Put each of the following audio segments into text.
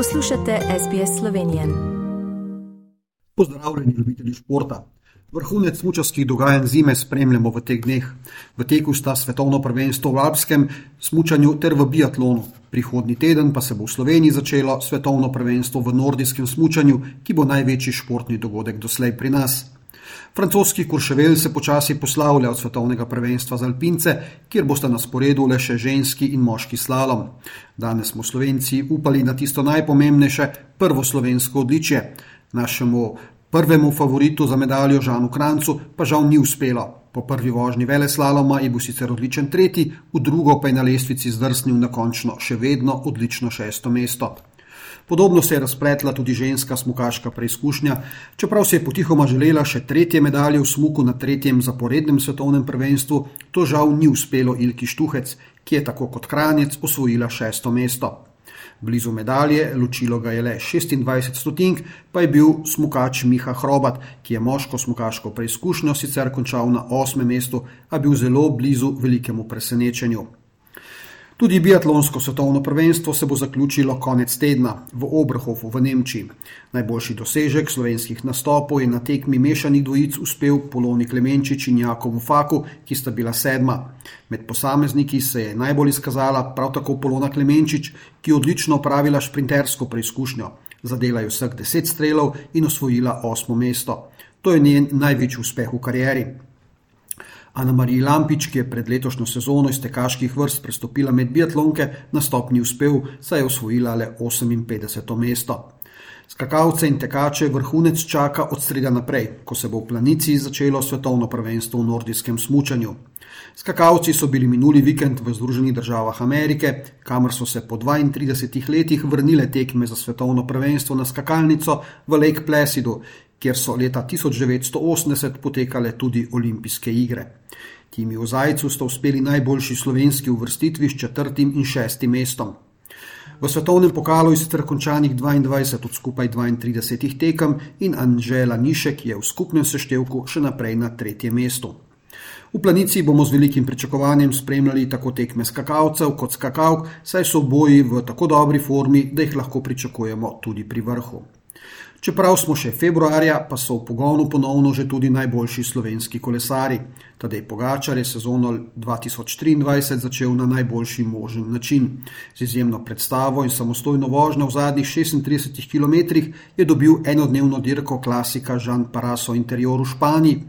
Poslušate SBS Slovenije. Pozdravljeni, ljubitelji športa. Vrhunec smučarskih dogajanj zime spremljamo v teh dneh. V teku sta svetovno prvenstvo v alpskem smučanju ter v biatlonu. Prihodnji teden pa se bo v Sloveniji začelo svetovno prvenstvo v nordijskem smučanju, ki bo največji športni dogodek doslej pri nas. Francoski Kurševel se počasi poslavlja od svetovnega prvenstva za Alpince, kjer bosta na sporedu le še ženski in moški slalom. Danes smo Slovenci upali na tisto najpomembnejše, prvo slovensko odličje. Našemu prvemu favoritu za medaljo Žanu Krancu pa žal ni uspelo. Po prvi vožnji vele slaloma je bil sicer odličen tretji, v drugo pa je na lestvici zdrsnil na končno še vedno odlično šesto mesto. Podobno se je razpletla tudi ženska smukaška preizkušnja, čeprav se je potihoma želela še tretje medalje v smuku na tretjem zaporednem svetovnem prvenstvu, to žal ni uspelo Ilki Štuhec, ki je tako kot Kranjec osvojila šesto mesto. Blizu medalje, ločilo ga je le 26 stotink, pa je bil smukač Miha Hrobat, ki je moško smukaško preizkušnjo sicer končal na osmem mestu, a bil zelo blizu velikemu presenečenju. Tudi biatlonsko svetovno prvenstvo se bo zaključilo konec tedna v Obrhofu v Nemčiji. Najboljši dosežek slovenskih nastopov je na tekmi mešanih dvojic uspel Poloni Klemenčič in Jakobu Faku, ki sta bila sedma. Med posamezniki se je najbolj izkazala prav tako Polona Klemenčič, ki je odlično opravila šprintersko preizkušnjo. Zadela je vseh deset strelov in osvojila osmo mesto. To je njen največji uspeh v karieri. Ana Marija Lampič, ki je pred letošnjo sezono iz tekaških vrst prestopila med biatlonke, na stopni uspel, saj je osvojila le 58. mesto. Skakalce in tekače vrhunec čaka od sreda naprej, ko se bo v planici začelo svetovno prvenstvo v nordijskem smučanju. Skakalci so bili minuli vikend v Združenih državah Amerike, kamor so se po 32 letih vrnile tekme za svetovno prvenstvo na skakalnico v Lake Placidu, kjer so leta 1980 potekale tudi olimpijske igre. Timi v Zajcu sta uspeli najboljši slovenski uvrstitvi s četrtim in šestim mestom. V svetovnem pokalu je sicer končanih 22 od skupaj 32 tekem in Anžela Nišek je v skupnem seštevku še naprej na tretjem mestu. V planici bomo z velikim pričakovanjem spremljali tako tekme skakalcev kot skakalk, saj so oboji v tako dobri formi, da jih lahko pričakujemo tudi pri vrhu. Čeprav smo še februarja, pa so v pogonu ponovno že tudi najboljši slovenski kolesari. Tadej Pogačar je sezono 2023 začel na najboljši možen način. Z izjemno predstavo in samostojno vožnjo v zadnjih 36 km je dobil enodnevno dirko klasika Žan Paraso Interior v Španiji.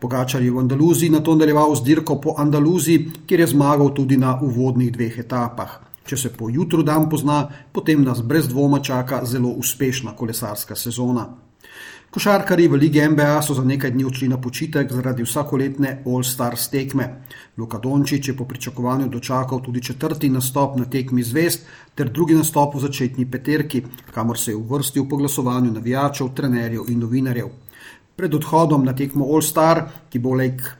Pogačar je v Andaluziji na to nadaljeval z dirko po Andaluziji, kjer je zmagal tudi na uvodnih dveh etapah. Če se po jutru dan pozna, potem nas brez dvoma čaka zelo uspešna kolesarska sezona. Košarkari v Ligi NBA so za nekaj dni odšli na počitek zaradi vsakoletne All-Stars tekme. Luka Dončić je po pričakovanju dočakal tudi četrti nastop na tekmi zvest ter drugi nastop v začetni peterki, kamor se je uvrstil po glasovanju navijačev, trenerjev in novinarjev. Pred odhodom na tekmo All-Star, ki bo Lake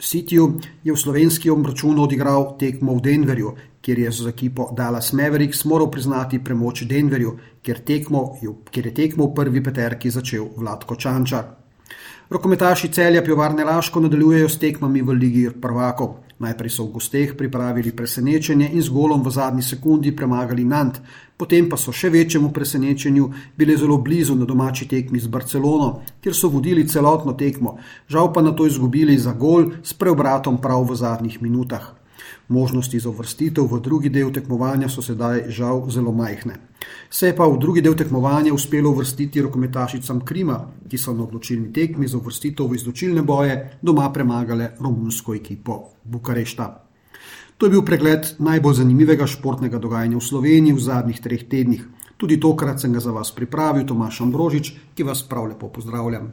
Cityju, je v slovenski obračun odigral tekmo v Denverju, kjer je z ekipo Dallas Mavericks moral priznati premoč Denverju, kjer, tekmo, kjer je tekmo v prvi peterki začel Vladko Čančar. Rokometaši celja Pivovarne Laško nadaljujejo s tekmami v Ligi prvakov. Najprej so v gosteh pripravili presenečenje in z golom v zadnji sekundi premagali Nant, potem pa so še večjemu presenečenju bili zelo blizu na domači tekmi z Barcelono, kjer so vodili celotno tekmo, žal pa na to izgubili za gol s preobratom prav v zadnjih minutah. Možnosti za vrstitev v drugi del tekmovanja so sedaj žal zelo majhne. Se je pa v drugi del tekmovanja uspelo vrstiti rokometašicam Krima, ki so na odločilni tekmi za vrstitev v izločilne boje doma premagale romunsko ekipo Bukarešta. To je bil pregled najbolj zanimivega športnega dogajanja v Sloveniji v zadnjih treh tednih. Tudi tokrat sem ga za vas pripravil, Tomaš Ambrožič, ki vas prav lepo pozdravljam.